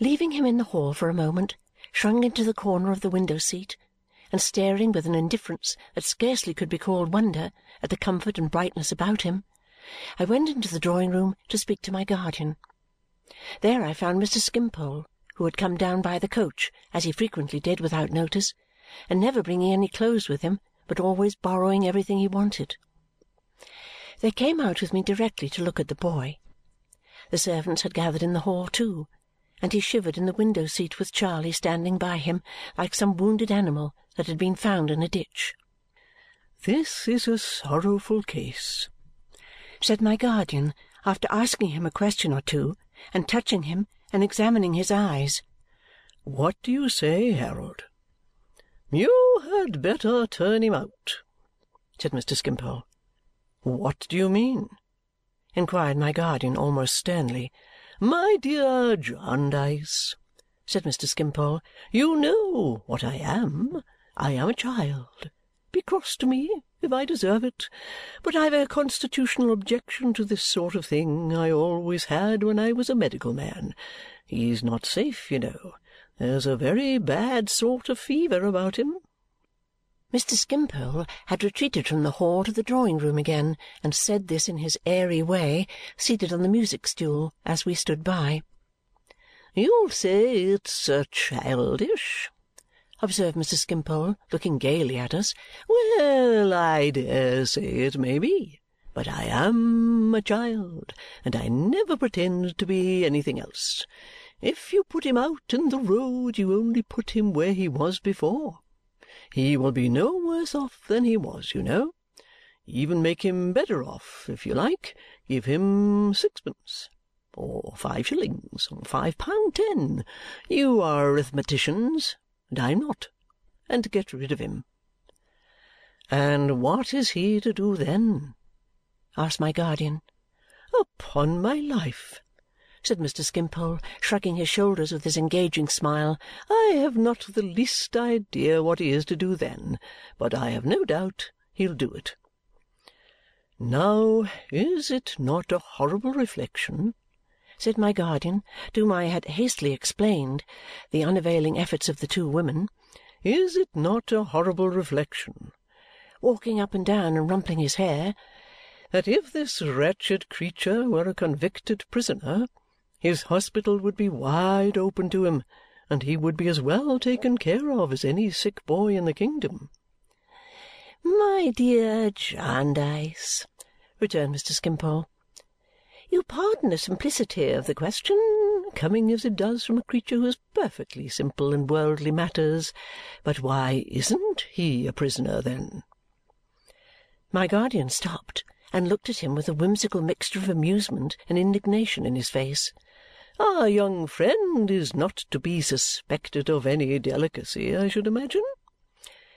Leaving him in the hall for a moment, shrunk into the corner of the window-seat, and staring with an indifference that scarcely could be called wonder at the comfort and brightness about him, I went into the drawing-room to speak to my guardian. There I found Mr. Skimpole, who had come down by the coach, as he frequently did without notice, and never bringing any clothes with him, but always borrowing everything he wanted. They came out with me directly to look at the boy. The servants had gathered in the hall too, and he shivered in the window-seat with Charley standing by him like some wounded animal that had been found in a ditch. "This is a sorrowful case," said my guardian after asking him a question or two and touching him and examining his eyes. "What do you say, Harold?" "You had better turn him out," said Mr. Skimpole. "What do you mean?" inquired my guardian almost sternly. "My dear Jarndyce," said Mr. Skimpole, "you know what I am. I am a child. Be cross to me if I deserve it, but I've a constitutional objection to this sort of thing. I always had when I was a medical man. He's not safe, you know. There's a very bad sort of fever about him. Mr. Skimpole had retreated from the hall to the drawing-room again and said this in his airy way, seated on the music-stool as we stood by. "You'll say it's childish," observed Mr. Skimpole, looking gaily at us. "Well, I dare say it may be, but I AM a child, and I never pretend to be anything else. If you put him out in the road, you only put him where he was before. He will be no worse off than he was, you know. Even make him better off, if you like. Give him sixpence, or five shillings, or five pound ten you are arithmeticians, and I am not and get rid of him." "And what is he to do then?" asked my guardian. "Upon my life!" Said Mr. Skimpole, shrugging his shoulders with his engaging smile, "I have not the least idea what he is to do then, but I have no doubt he'll do it." "Now, is it not a horrible reflection," said my guardian, to whom I had hastily explained the unavailing efforts of the two women, "is it not a horrible reflection," walking up and down and rumpling his hair, "that if this wretched creature were a convicted prisoner his hospital would be wide open to him, and he would be as well taken care of as any sick boy in the kingdom." "My dear Jarndyce," returned Mr. Skimpole, "you pardon the simplicity of the question, coming as it does from a creature who is perfectly simple in worldly matters, but why ISN'T he a prisoner, then?" My guardian stopped and looked at him with a whimsical mixture of amusement and indignation in his face. Our young friend is not to be suspected of any delicacy, I should imagine?"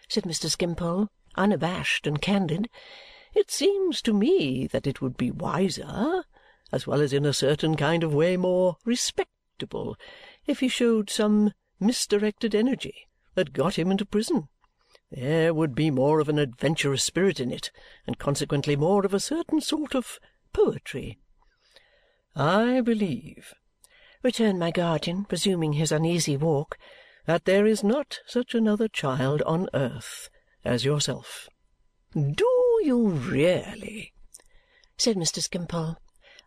said Mr. Skimpole, unabashed and candid. "It seems to me that it would be wiser, as well as in a certain kind of way more respectable, if he showed some misdirected energy that got him into prison. There would be more of an adventurous spirit in it, and consequently more of a certain sort of poetry. I believe returned my guardian, resuming his uneasy walk, that there is not such another child on earth as yourself. Do you really? said Mr. Skimpole.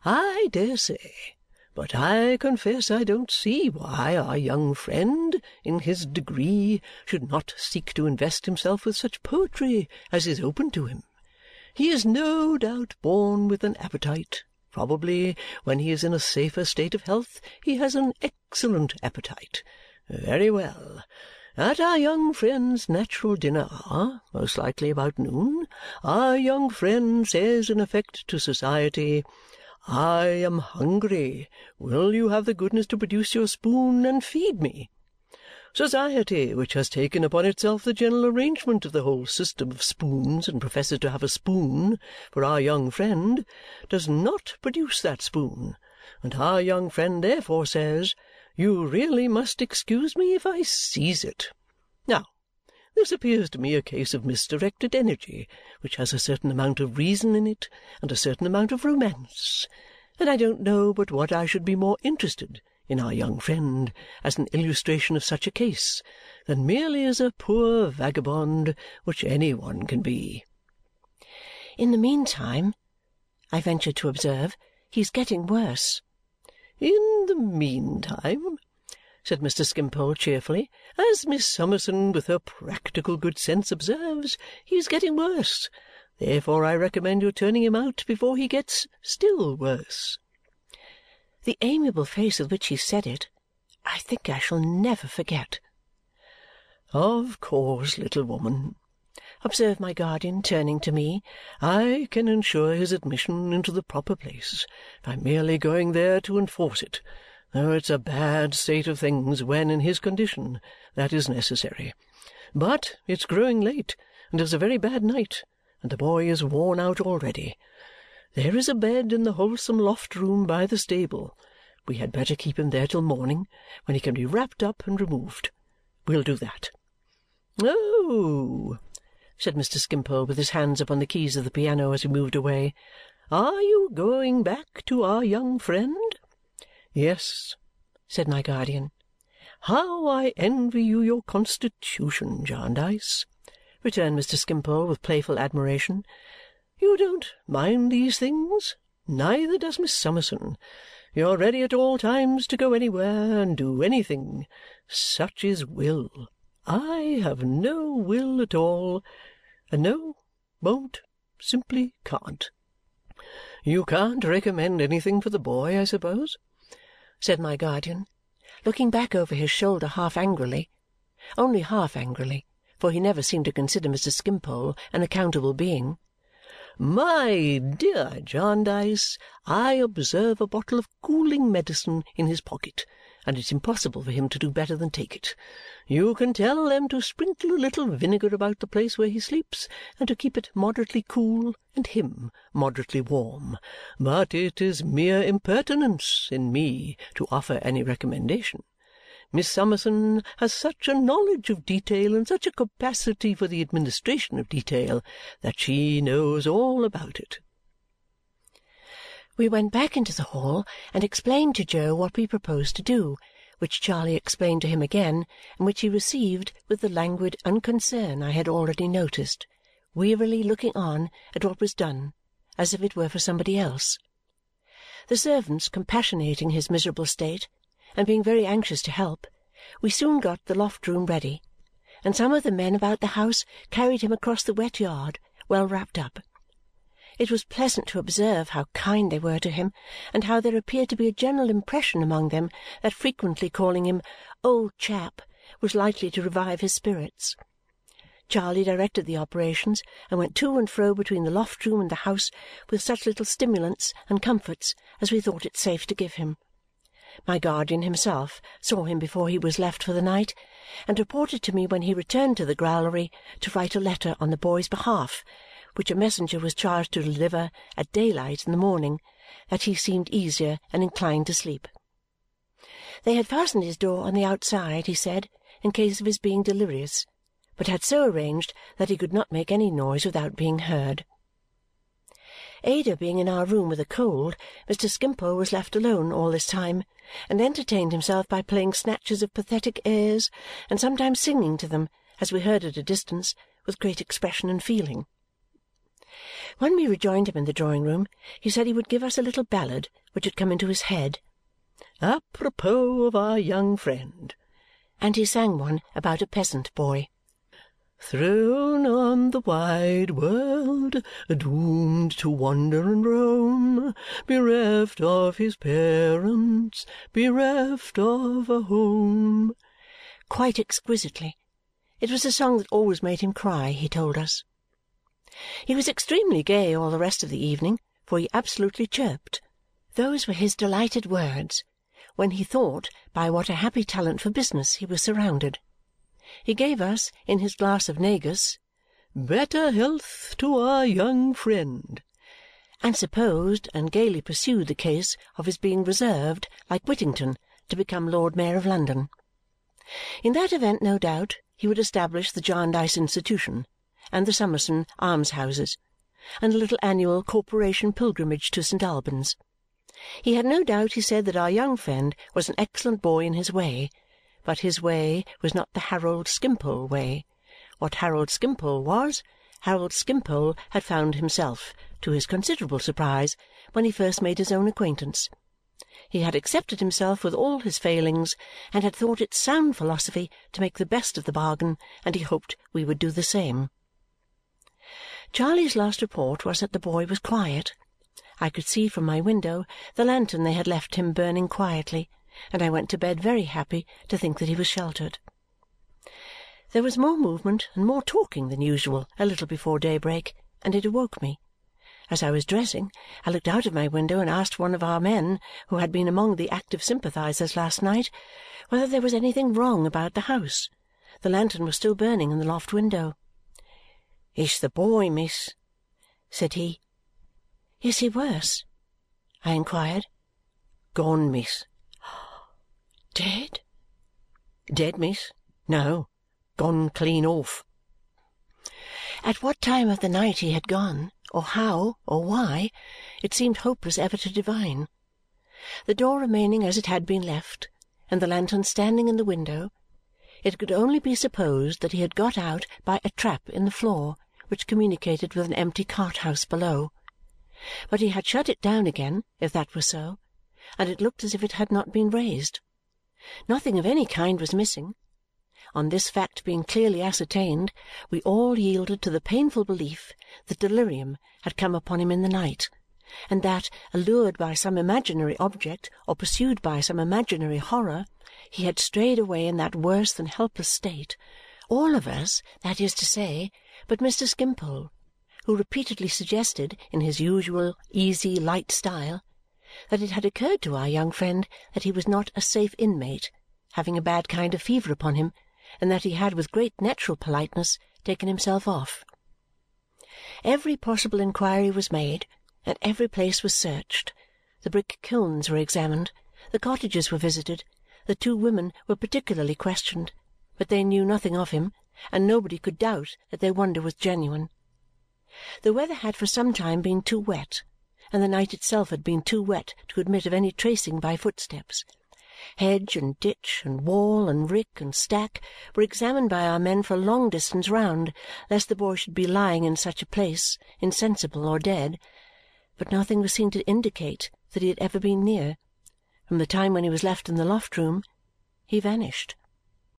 I dare say. But I confess I don't see why our young friend, in his degree, should not seek to invest himself with such poetry as is open to him. He is no doubt born with an appetite Probably when he is in a safer state of health he has an excellent appetite. Very well. At our young friend's natural dinner hour, most likely about noon, our young friend says in effect to society, 'I am hungry. Will you have the goodness to produce your spoon and feed me?' Society, which has taken upon itself the general arrangement of the whole system of spoons and professes to have a spoon for our young friend, does not produce that spoon, and our young friend therefore says, 'You really must excuse me if I seize it.' Now, this appears to me a case of misdirected energy, which has a certain amount of reason in it and a certain amount of romance, and I don't know but what I should be more interested in our young friend as an illustration of such a case than merely as a poor vagabond which any one can be. In the meantime, I ventured to observe, he is getting worse. In the meantime, said Mr. Skimpole cheerfully, as Miss Summerson with her practical good sense observes, he is getting worse. Therefore I recommend your turning him out before he gets still worse. The amiable face with which he said it, I think I shall never forget. Of course, little woman, observed my guardian, turning to me, I can ensure his admission into the proper place by merely going there to enforce it, though it's a bad state of things when, in his condition, that is necessary. But it's growing late, and it's a very bad night, and the boy is worn out already. There is a bed in the wholesome loft room by the stable. We had better keep him there till morning, when he can be wrapped up and removed. We'll do that. Oh! said Mr. Skimpole with his hands upon the keys of the piano as he moved away. "Are you going back to our young friend?" "Yes," said my guardian. "How I envy you your constitution, Jarndyce!" returned Mr. Skimpole with playful admiration. "You don't mind these things. Neither does Miss Summerson. You're ready at all times to go anywhere and do anything. Such is will. I have no will at all and no, won't, simply can't. You can't recommend anything for the boy, I suppose?" said my guardian, looking back over his shoulder half angrily. Only half angrily, for he never seemed to consider Mr. Skimpole an accountable being. "My dear Jarndyce, I observe a bottle of cooling medicine in his pocket and it's impossible for him to do better than take it. You can tell them to sprinkle a little vinegar about the place where he sleeps and to keep it moderately cool and him moderately warm, but it is mere impertinence in me to offer any recommendation. Miss Summerson has such a knowledge of detail and such a capacity for the administration of detail that she knows all about it. We went back into the hall and explained to Jo what we proposed to do, which Charley explained to him again, and which he received with the languid unconcern I had already noticed, wearily looking on at what was done as if it were for somebody else. The servants compassionating his miserable state and being very anxious to help, we soon got the loft room ready, and some of the men about the house carried him across the wet yard, well wrapped up. It was pleasant to observe how kind they were to him and how there appeared to be a general impression among them that frequently calling him old chap was likely to revive his spirits. Charley directed the operations and went to and fro between the loft room and the house with such little stimulants and comforts as we thought it safe to give him. My guardian himself saw him before he was left for the night and reported to me when he returned to the growlery to write a letter on the boy's behalf which a messenger was charged to deliver at daylight in the morning, that he seemed easier and inclined to sleep. They had fastened his door on the outside, he said, in case of his being delirious, but had so arranged that he could not make any noise without being heard. Ada being in our room with a cold, Mr. Skimpole was left alone all this time and entertained himself by playing snatches of pathetic airs and sometimes singing to them, as we heard at a distance, with great expression and feeling. When we rejoined him in the drawing-room, he said he would give us a little ballad which had come into his head, apropos of our young friend, and he sang one about a peasant boy. Thrown on the wide world, doomed to wander and roam, bereft of his parents, bereft of a home. Quite exquisitely. It was a song that always made him cry, he told us. He was extremely gay all the rest of the evening, for he absolutely chirped. Those were his delighted words when he thought by what a happy talent for business he was surrounded. He gave us, in his glass of negus, "Better health to our young friend!" and supposed and gaily pursued the case of his being reserved, like Whittington, to become Lord Mayor of London. In that event, no doubt, he would establish the Jarndyce Institution and the Summerson almshouses, and a little annual corporation pilgrimage to St. Albans. He had no doubt, he said, that our young friend was an excellent boy in his way, but his way was not the Harold Skimpole way. What Harold Skimpole was, Harold Skimpole had found himself, to his considerable surprise, when he first made his own acquaintance. He had accepted himself with all his failings and had thought it sound philosophy to make the best of the bargain, and he hoped we would do the same. Charley's last report was that the boy was quiet. I could see from my window the lantern they had left him burning quietly, and I went to bed very happy to think that he was sheltered. There was more movement and more talking than usual a little before daybreak, and it awoke me. As I was dressing, I looked out of my window and asked one of our men, who had been among the active sympathizers last night, whether there was anything wrong about the house. The lantern was still burning in the loft window. "It's the boy, miss," said he. "Is he worse?" I inquired. "Gone, miss." "Dead?" "Dead, miss? No. Gone clean off." At what time of the night he had gone, or how, or why, it seemed hopeless ever to divine. The door remaining as it had been left, and the lantern standing in the window, it could only be supposed that he had got out by a trap in the floor which communicated with an empty cart-house below. But he had shut it down again, if that were so, and it looked as if it had not been raised. Nothing of any kind was missing. On this fact being clearly ascertained, we all yielded to the painful belief that delirium had come upon him in the night and that, allured by some imaginary object or pursued by some imaginary horror, he had strayed away in that worse than helpless state all of us, that is to say, but Mr. Skimpole, who repeatedly suggested, in his usual easy, light style, that it had occurred to our young friend that he was not a safe inmate, having a bad kind of fever upon him, and that he had with great natural politeness taken himself off. Every possible inquiry was made, and every place was searched. The brick kilns were examined, the cottages were visited, the two women were particularly questioned, but they knew nothing of him and nobody could doubt that their wonder was genuine. The weather had for some time been too wet, and the night itself had been too wet to admit of any tracing by footsteps. Hedge and ditch, and wall, and rick, and stack, were examined by our men for a long distance round, lest the boy should be lying in such a place, insensible or dead. But nothing was seen to indicate that he had ever been near. From the time when he was left in the loft room, he vanished.